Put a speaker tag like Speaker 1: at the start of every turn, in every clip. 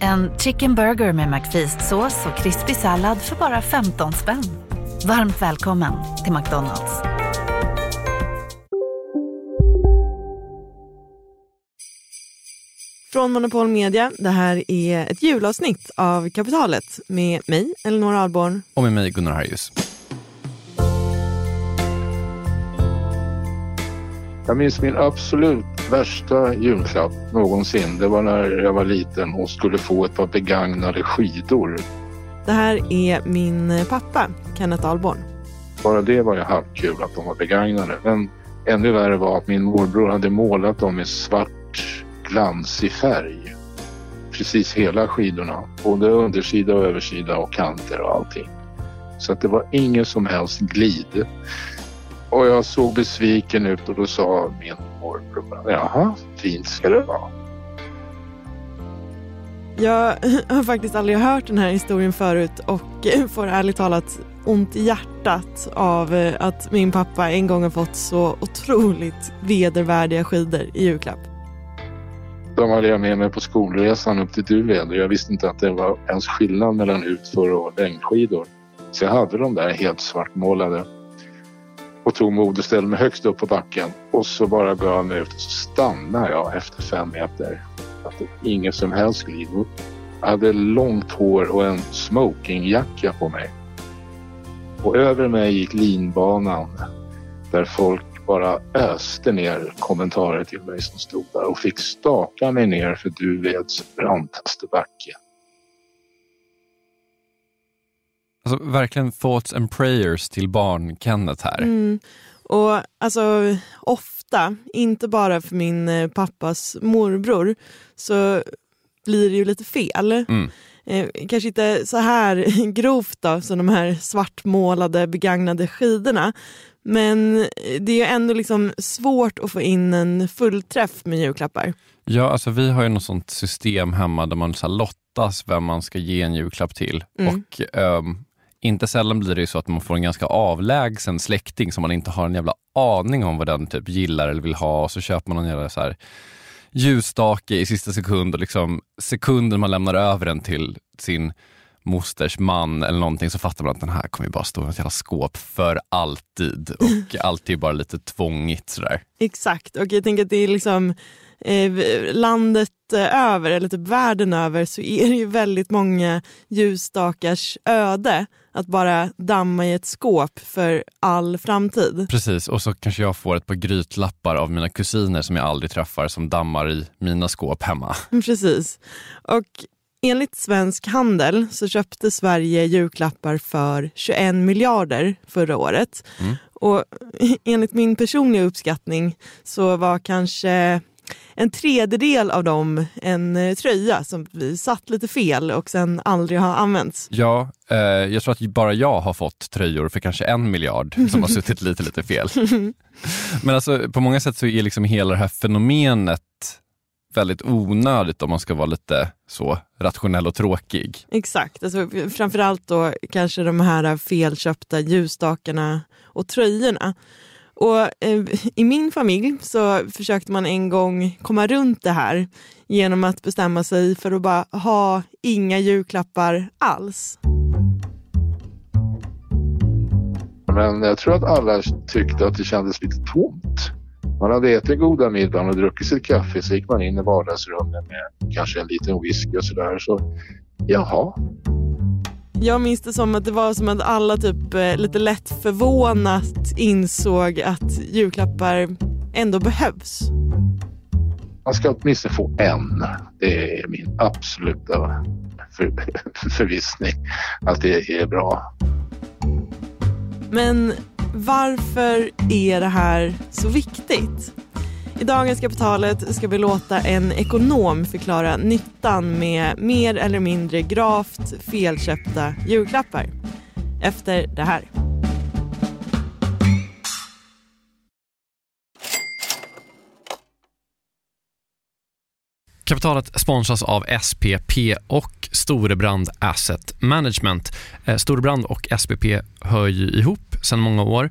Speaker 1: En chicken burger med McFeast-sås och krispig sallad för bara 15 spänn. Varmt välkommen till McDonalds.
Speaker 2: Från Monopol Media, det här är ett julavsnitt av Kapitalet med mig, Elinor Ahlborn.
Speaker 3: Och med mig, Gunnar Harjus.
Speaker 4: Jag minns min absolut värsta julklapp någonsin. Det var när jag var liten och skulle få ett par begagnade skidor.
Speaker 2: Det här är min pappa, Kenneth Ahlborn.
Speaker 4: Bara det var ju halvkul att de var begagnade. Men ännu värre var att min morbror hade målat dem i svart glansig färg. Precis hela skidorna. Både undersida och översida och kanter och allting. Så att det var ingen som helst glid. Och jag såg besviken ut och då sa min morbror, jaha, fint ska det vara.
Speaker 2: Jag har faktiskt aldrig hört den här historien förut och får ärligt talat ont i hjärtat av eh, att min pappa en gång har fått så otroligt vedervärdiga skidor i julklapp.
Speaker 4: De hade jag med mig på skolresan upp till Duved och jag visste inte att det var ens skillnad mellan utför och längdskidor. Så jag hade de där helt svartmålade och tog mod och ställde mig högst upp på backen och så bara gav jag mig ut och så stannade jag efter fem meter. Att det ingen som helst liv. Jag hade långt hår och en smokingjacka på mig. Och över mig gick linbanan där folk bara öste ner kommentarer till mig som stod där och fick staka mig ner för Duveds brantaste backe.
Speaker 3: Alltså verkligen thoughts and prayers till barn Kenneth här.
Speaker 2: Mm. Och alltså ofta, inte bara för min eh, pappas morbror, så blir det ju lite fel.
Speaker 3: Mm.
Speaker 2: Eh, kanske inte så här grovt då, som de här svartmålade begagnade skidorna. Men det är ju ändå liksom svårt att få in en fullträff med julklappar.
Speaker 3: Ja, alltså vi har ju något sånt system hemma där man så lottas vem man ska ge en julklapp till.
Speaker 2: Mm.
Speaker 3: Och um, inte sällan blir det ju så att man får en ganska avlägsen släkting som man inte har en jävla aning om vad den typ gillar eller vill ha och så köper man en jävla så här ljusstake i sista sekund och liksom sekunden man lämnar över den till sin mosters man eller någonting så fattar man att den här kommer ju bara stå i ett jävla skåp för alltid och allt är ju bara lite tvångigt sådär.
Speaker 2: Exakt, och jag tänker att det är liksom eh, landet eh, över, eller typ världen över, så är det ju väldigt många ljusstakars öde att bara damma i ett skåp för all framtid.
Speaker 3: Precis, och så kanske jag får ett par grytlappar av mina kusiner som jag aldrig träffar som dammar i mina skåp hemma.
Speaker 2: Precis. Och enligt Svensk Handel så köpte Sverige julklappar för 21 miljarder förra året.
Speaker 3: Mm.
Speaker 2: Och enligt min personliga uppskattning så var kanske en tredjedel av dem en eh, tröja som vi satt lite fel och sen aldrig har använts.
Speaker 3: Ja, eh, jag tror att bara jag har fått tröjor för kanske en miljard som har suttit lite, lite fel. Men alltså på många sätt så är liksom hela det här fenomenet väldigt onödigt om man ska vara lite så rationell och tråkig.
Speaker 2: Exakt, alltså, framförallt då kanske de här felköpta ljusstakarna och tröjorna. Och eh, I min familj så försökte man en gång komma runt det här genom att bestämma sig för att bara ha inga julklappar alls.
Speaker 4: Men jag tror att alla tyckte att det kändes lite tomt. Man hade ätit goda middagen och druckit sitt kaffe så gick man in i vardagsrummet med kanske en liten whisky och sådär. Så jaha,
Speaker 2: jag minns det som att det var som att alla typ eh, lite lätt förvånat insåg att julklappar ändå behövs.
Speaker 4: man ska åtminstone få en. Det är min absoluta för, förvissning att det är bra.
Speaker 2: Men varför är det här så viktigt? I dagens Kapitalet ska vi låta en ekonom förklara nyttan med mer eller mindre gravt felköpta julklappar. efter det här.
Speaker 3: Kapitalet sponsras av SPP och Storebrand Asset Management. Eh, Storebrand och SPP hör ju ihop sedan många år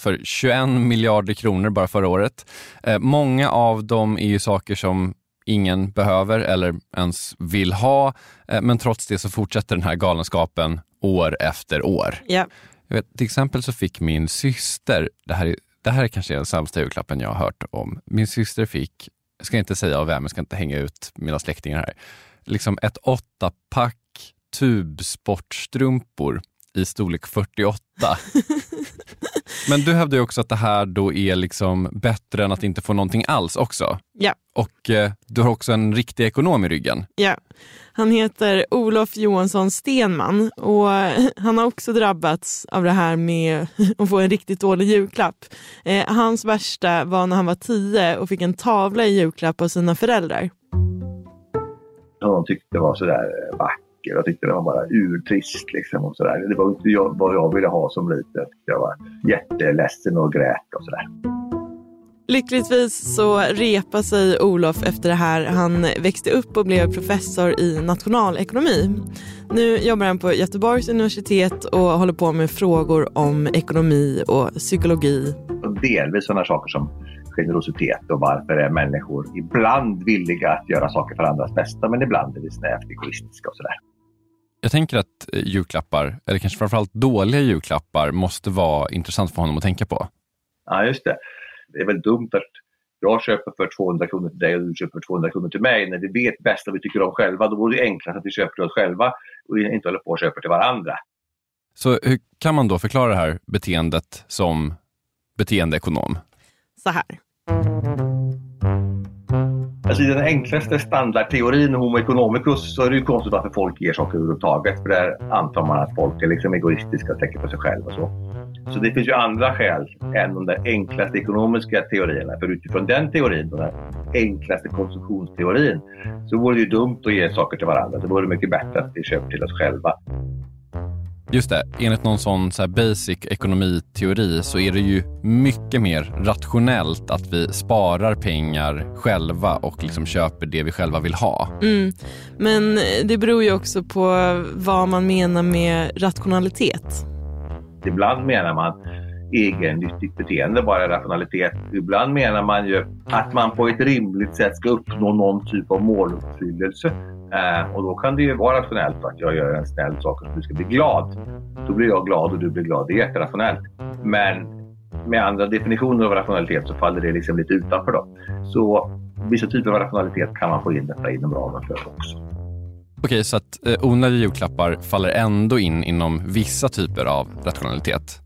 Speaker 3: för 21 miljarder kronor bara förra året. Eh, många av dem är ju saker som ingen behöver eller ens vill ha, eh, men trots det så fortsätter den här galenskapen år efter år.
Speaker 2: Yeah.
Speaker 3: Jag vet, till exempel så fick min syster, det här är, det här är kanske den sämsta julklappen jag har hört om. Min syster fick, jag ska inte säga av vem, jag ska inte hänga ut mina släktingar här, liksom ett åttapack tubsportstrumpor i storlek 48. Men du hävdar ju också att det här då är liksom bättre än att inte få någonting alls också.
Speaker 2: Ja.
Speaker 3: Och eh, du har också en riktig ekonom i ryggen.
Speaker 2: Ja. Han heter Olof Johansson Stenman och han har också drabbats av det här med att få en riktigt dålig julklapp. Eh, hans värsta var när han var tio och fick en tavla i julklapp av sina föräldrar.
Speaker 5: De tyckte det var sådär vackert vacker. Jag tyckte den var bara urtrist. Liksom och sådär. Det var inte jag, vad jag ville ha som liten. Jag var jätteledsen och grät och sådär.
Speaker 2: Lyckligtvis så repade sig Olof efter det här. Han växte upp och blev professor i nationalekonomi. Nu jobbar han på Göteborgs universitet och håller på med frågor om ekonomi och psykologi.
Speaker 5: delvis sådana saker som generositet och varför är människor ibland villiga att göra saker för andras bästa men ibland är vi snävt egoistiska och sådär.
Speaker 3: Jag tänker att eh, julklappar, eller kanske framförallt dåliga julklappar, måste vara intressant för honom att tänka på.
Speaker 5: Ja, just det. Det är väl dumt att jag köper för 200 kronor till dig och du köper för 200 kronor till mig. När vi vet bäst vad vi tycker om själva, då vore det enklast att vi köper till oss själva och inte håller på och köper till varandra.
Speaker 3: Så hur kan man då förklara det här beteendet som beteendeekonom?
Speaker 2: Så här.
Speaker 5: Alltså I den enklaste standardteorin Homo economicus så är det ju konstigt varför folk ger saker överhuvudtaget. För där antar man att folk är liksom egoistiska och tänker på sig själva och så. Så det finns ju andra skäl än de där enklaste ekonomiska teorierna. För utifrån den teorin, den enklaste konsumtionsteorin, så vore det ju dumt att ge saker till varandra. Det vore mycket bättre att vi köper till oss själva.
Speaker 3: Just det, enligt någon sån så basic ekonomiteori så är det ju mycket mer rationellt att vi sparar pengar själva och liksom köper det vi själva vill ha.
Speaker 2: Mm. Men det beror ju också på vad man menar med rationalitet.
Speaker 5: Ibland menar man egennyttigt beteende, bara rationalitet. Ibland menar man ju att man på ett rimligt sätt ska uppnå någon typ av måluppfyllelse. Eh, och då kan det ju vara rationellt att jag gör en snäll sak och du ska bli glad. Då blir jag glad och du blir glad. Det är jätterationellt. Men med andra definitioner av rationalitet så faller det liksom lite utanför då. Så vissa typer av rationalitet kan man få in detta inom ramen för också.
Speaker 3: Okej, så att eh, onödiga julklappar faller ändå in inom vissa typer av rationalitet?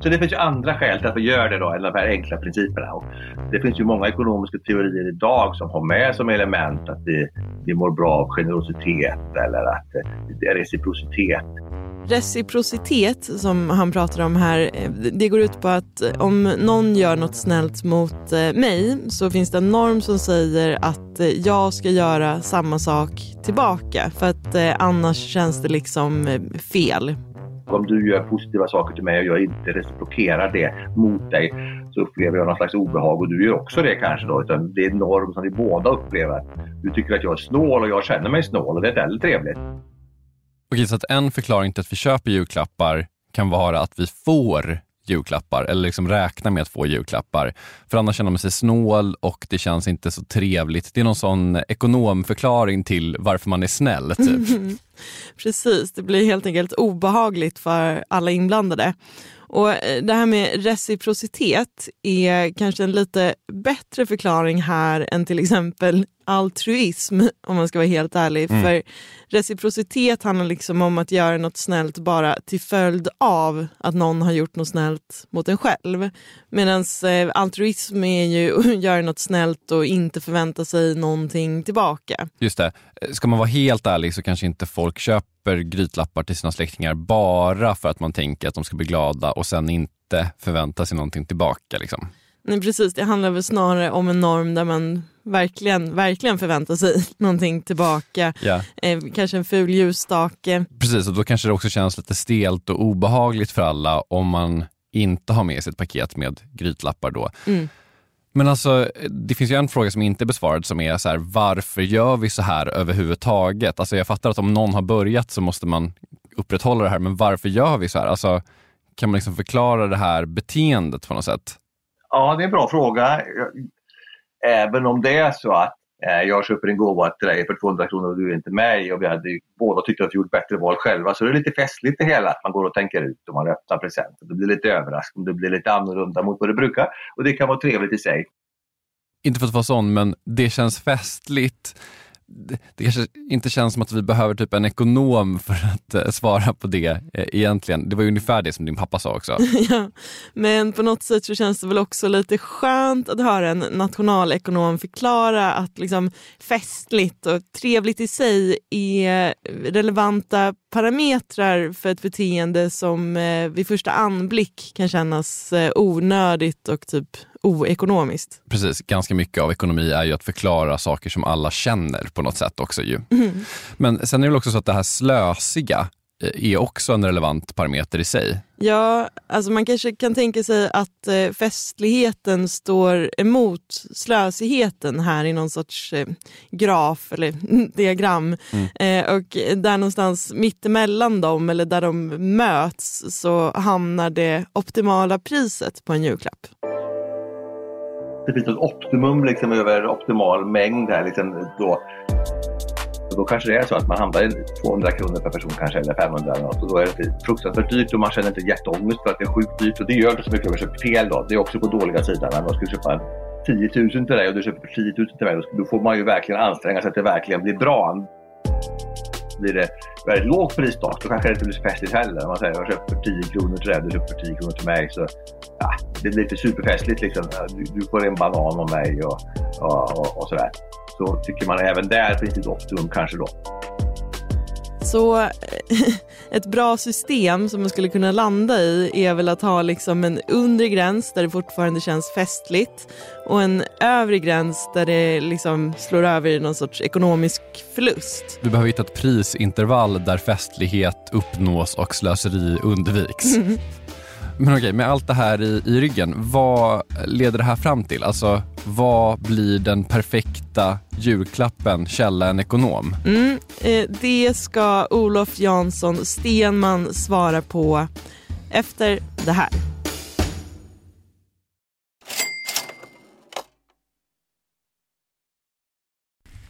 Speaker 5: Så det finns ju andra skäl till att vi gör det då, än de här enkla principerna. Och det finns ju många ekonomiska teorier idag som har med som element att vi, vi mår bra av generositet eller att det är reciprocitet.
Speaker 2: Reciprocitet som han pratar om här, eh, det går ut på att eh, om någon gör något snällt mot mig så finns det en norm som säger att jag ska göra samma sak tillbaka för att annars känns det liksom fel.
Speaker 5: Om du gör positiva saker till mig och jag inte reciprokerar det mot dig så upplever jag någon slags obehag och du gör också det kanske då. Utan det är en norm som vi båda upplever. Du tycker att jag är snål och jag känner mig snål och det är väldigt trevligt.
Speaker 3: Okej, så att en förklaring till att vi köper julklappar kan vara att vi får julklappar eller liksom räkna med att få julklappar. För annars känner man sig snål och det känns inte så trevligt. Det är någon sån ekonomförklaring till varför man är snäll. Typ.
Speaker 2: Precis, det blir helt enkelt obehagligt för alla inblandade. Och eh, Det här med reciprocitet är kanske en lite bättre förklaring här än till exempel altruism, om man ska vara helt ärlig. Mm. För reciprocitet handlar liksom om att göra något snällt bara till följd av att någon har gjort något snällt mot en själv. Medan eh, altruism är ju att göra något snällt och inte förvänta sig någonting tillbaka.
Speaker 3: Just det. Ska man vara helt ärlig så kanske inte folk köper grytlappar till sina släktingar bara för att man tänker att de ska bli glada och sen inte förvänta sig någonting tillbaka. Liksom.
Speaker 2: Nej, precis, det handlar väl snarare om en norm där man verkligen, verkligen förväntar sig någonting tillbaka.
Speaker 3: Yeah.
Speaker 2: Eh, kanske en ful ljusstake.
Speaker 3: Precis, och då kanske det också känns lite stelt och obehagligt för alla om man inte har med sig ett paket med grytlappar då.
Speaker 2: Mm.
Speaker 3: Men alltså, det finns ju en fråga som inte är besvarad som är så här, varför gör vi så här överhuvudtaget? Alltså jag fattar att om någon har börjat så måste man upprätthålla det här, men varför gör vi så här? Alltså, kan man liksom förklara det här beteendet på något sätt?
Speaker 5: Ja, det är en bra fråga. Även om det är så att eh, jag köper en gåva till dig för 200 kronor och du är inte mig och vi hade båda tyckt att vi gjort bättre val själva så det är lite festligt det hela att man går och tänker ut och man öppnar presenter. Det blir lite överraskande, det blir lite annorlunda mot vad det brukar och det kan vara trevligt i sig.
Speaker 3: Inte för att vara sån, men det känns festligt det kanske inte känns som att vi behöver typ en ekonom för att eh, svara på det eh, egentligen. Det var ju ungefär det som din pappa sa också.
Speaker 2: ja, men på något sätt så känns det väl också lite skönt att höra en nationalekonom förklara att liksom festligt och trevligt i sig är relevanta parametrar för ett beteende som eh, vid första anblick kan kännas onödigt och typ oekonomiskt.
Speaker 3: Precis, ganska mycket av ekonomi är ju att förklara saker som alla känner på något sätt också ju.
Speaker 2: Mm.
Speaker 3: Men sen är det väl också så att det här slösiga är också en relevant parameter i sig.
Speaker 2: Ja, alltså man kanske kan tänka sig att eh, festligheten står emot slösigheten här i någon sorts eh, graf eller diagram.
Speaker 3: Mm.
Speaker 2: Eh, och där någonstans mittemellan dem, eller där de möts, så hamnar det optimala priset på en julklapp.
Speaker 5: Det finns ett optimum liksom över optimal mängd här. Liksom då då kanske det är så att man hamnar i 200 kronor per person kanske eller 500 eller något och då är det fruktansvärt dyrt och man känner inte jätteångest för att det är sjukt dyrt och det gör inte så mycket om jag köper fel då. Det är också på dåliga sidan när man skulle köpa 10 000 till dig och du köper 10 000 till mig då får man ju verkligen anstränga sig att det verkligen blir bra. Blir det väldigt lågt pristak då kanske det inte blir så festligt heller. Om man säger jag köper för 10 kronor till dig, du köper för 10 kronor till mig. Så, ja, det blir inte superfestligt liksom. Du, du får en banan av mig och, och, och, och sådär så tycker man även där finns det ett optimum kanske då.
Speaker 2: Så ett bra system som man skulle kunna landa i är väl att ha liksom en undre gräns där det fortfarande känns festligt och en övre gräns där det liksom slår över i någon sorts ekonomisk förlust.
Speaker 3: Du behöver hitta ett prisintervall där festlighet uppnås och slöseri undviks.
Speaker 2: Mm.
Speaker 3: Men okej, med allt det här i, i ryggen, vad leder det här fram till? Alltså, vad blir den perfekta julklappen, källa en ekonom?
Speaker 2: Mm, eh, det ska Olof Jansson Stenman svara på efter det här.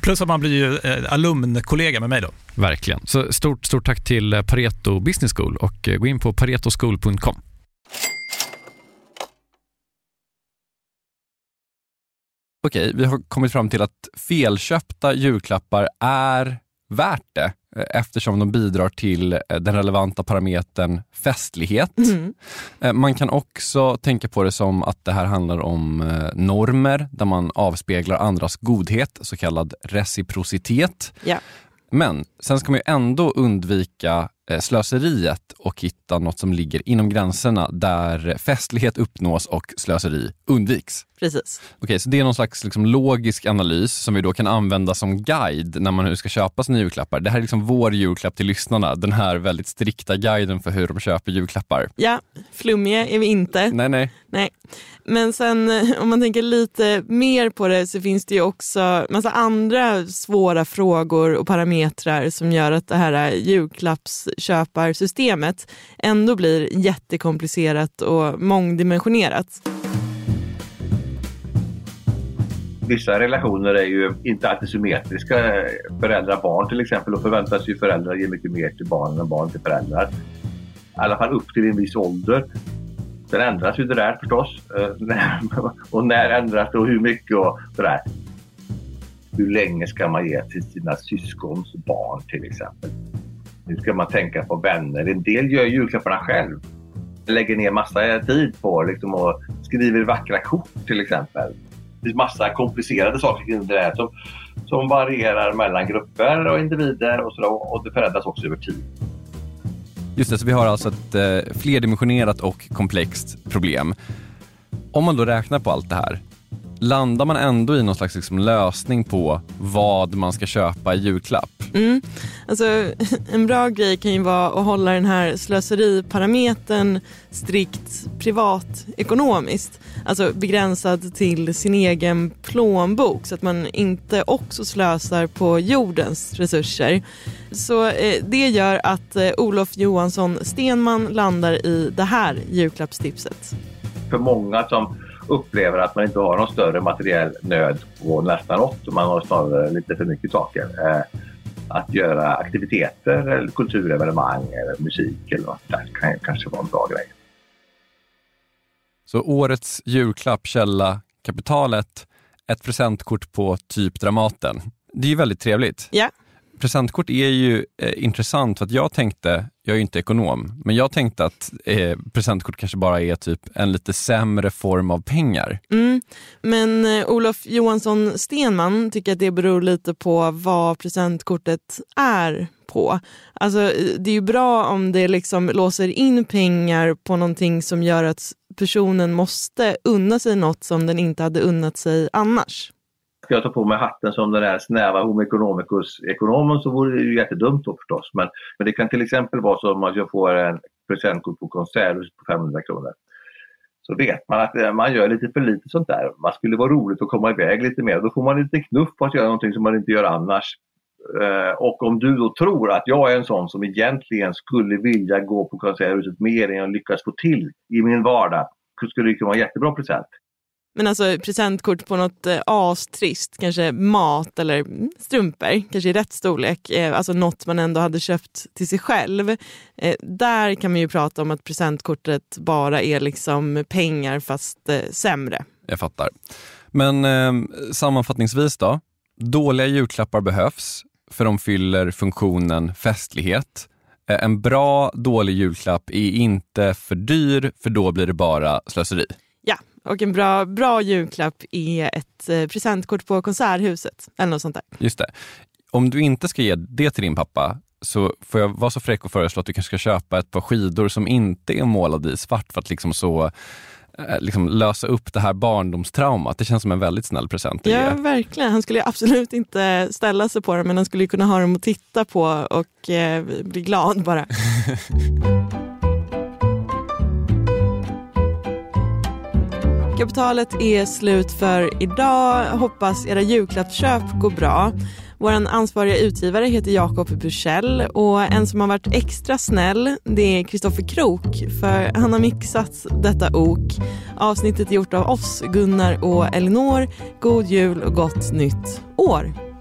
Speaker 6: Plus att man blir ju eh, alumnkollega med mig då.
Speaker 3: Verkligen. Så stort, stort tack till eh, Pareto Business School och eh, gå in på paretoschool.com. Okej, vi har kommit fram till att felköpta julklappar är värt det eftersom de bidrar till eh, den relevanta parametern festlighet. Mm. Eh, man kan också tänka på det som att det här handlar om normer där man avspeglar andras godhet, så kallad reciprocitet.
Speaker 2: Ja.
Speaker 3: Men sen ska man ju ändå undvika slöseriet och hitta något som ligger inom gränserna där festlighet uppnås och slöseri undviks.
Speaker 2: Precis.
Speaker 3: Okej, så det är någon slags liksom logisk analys som vi då kan använda som guide när man nu ska köpa sina julklappar. Det här är liksom vår julklapp till lyssnarna, den här väldigt strikta guiden för hur de köper julklappar.
Speaker 2: Ja, flummiga är vi inte.
Speaker 3: Nej, nej.
Speaker 2: nej. Men sen om man tänker lite mer på det så finns det ju också massa andra svåra frågor och parametrar som gör att det här köparsystemet, ändå blir jättekomplicerat och mångdimensionerat
Speaker 5: vissa relationer är ju inte alltid symmetriska. Föräldrar-barn till exempel, då förväntas ju föräldrar ge mycket mer till barnen än barn till föräldrar. I alla fall upp till en viss ålder. Sen ändras ju det där förstås. Eh, och när ändras det och hur mycket och sådär. Hur länge ska man ge till sina syskons barn till exempel? Nu ska man tänka på vänner. En del gör julklapparna själv. Lägger ner massa tid på liksom, och skriver vackra kort till exempel Det finns massa komplicerade saker kring det här som, som varierar mellan grupper och individer och, så och det förändras också över tid.
Speaker 3: Just det, så vi har alltså ett eh, flerdimensionerat och komplext problem. Om man då räknar på allt det här, landar man ändå i någon slags liksom lösning på vad man ska köpa i julklapp?
Speaker 2: Mm. Alltså, en bra grej kan ju vara att hålla den här slöseriparametern strikt privatekonomiskt. Alltså begränsad till sin egen plånbok så att man inte också slösar på jordens resurser. Så eh, det gör att eh, Olof Johansson Stenman landar i det här julklappstipset.
Speaker 5: För många som upplever att man inte har någon större materiell nöd på nästan något. Man har snarare lite för mycket saker. Eh, att göra aktiviteter, eller kulturevenemang eller musik eller något där kan kanske vara en bra grej.
Speaker 3: Så årets julklapp, källa, kapitalet, ett presentkort på typ Dramaten. Det är ju väldigt trevligt.
Speaker 2: Ja.
Speaker 3: presentkort är ju eh, intressant för att jag tänkte, jag är ju inte ekonom, men jag tänkte att eh, presentkort kanske bara är typ en lite sämre form av pengar.
Speaker 2: Mm. Men eh, Olof Johansson Stenman tycker att det beror lite på vad presentkortet är på. Alltså, eh, det är ju bra om det liksom låser in pengar på någonting som gör att personen måste unna sig något som den inte hade unnat sig annars.
Speaker 5: Ska jag ta på mig hatten som den där snäva homo economicus-ekonomen så vore det ju jättedumt då förstås. Men, men det kan till exempel vara så att jag får en presentkort på konsert på 500 kronor. Så vet man att eh, man gör lite för lite sånt där. Man skulle vara roligt att komma iväg lite mer. Då får man lite knuff på att göra någonting som man inte gör annars. Eh, och om du då tror att jag är en sån som egentligen skulle vilja gå på Konserthuset mer än jag lyckas få till i min vardag, så skulle det kunna vara en jättebra present.
Speaker 2: Men alltså presentkort på något eh, astrist, kanske mat eller mm, strumpor, kanske i rätt storlek, eh, alltså något man ändå hade köpt till sig själv. Eh, där kan man ju prata om att presentkortet bara är liksom pengar fast eh, sämre.
Speaker 3: Jag fattar. Men eh, sammanfattningsvis då, dåliga julklappar behövs för de fyller funktionen festlighet. Eh, en bra dålig julklapp är inte för dyr för då blir det bara slöseri.
Speaker 2: Ja, och en bra, bra julklapp är ett eh, presentkort på Konserthuset eller något sånt där.
Speaker 3: Just det. Om du inte ska ge det till din pappa så får jag vara så fräck och föreslå att du kanske ska köpa ett par skidor som inte är målade i svart för att liksom så eh, liksom lösa upp det här barndomstraumat. Det känns som en väldigt snäll present
Speaker 2: Ja,
Speaker 3: ge.
Speaker 2: verkligen. Han skulle absolut inte ställa sig på dem, men han skulle kunna ha dem att titta på och eh, bli glad bara. Kapitalet är slut för idag. Hoppas era julklappsköp går bra. Vår ansvariga utgivare heter Jakob Bursell och en som har varit extra snäll det är Kristoffer Krook för han har mixat detta ok. Avsnittet är gjort av oss, Gunnar och Elinor. God jul och gott nytt år!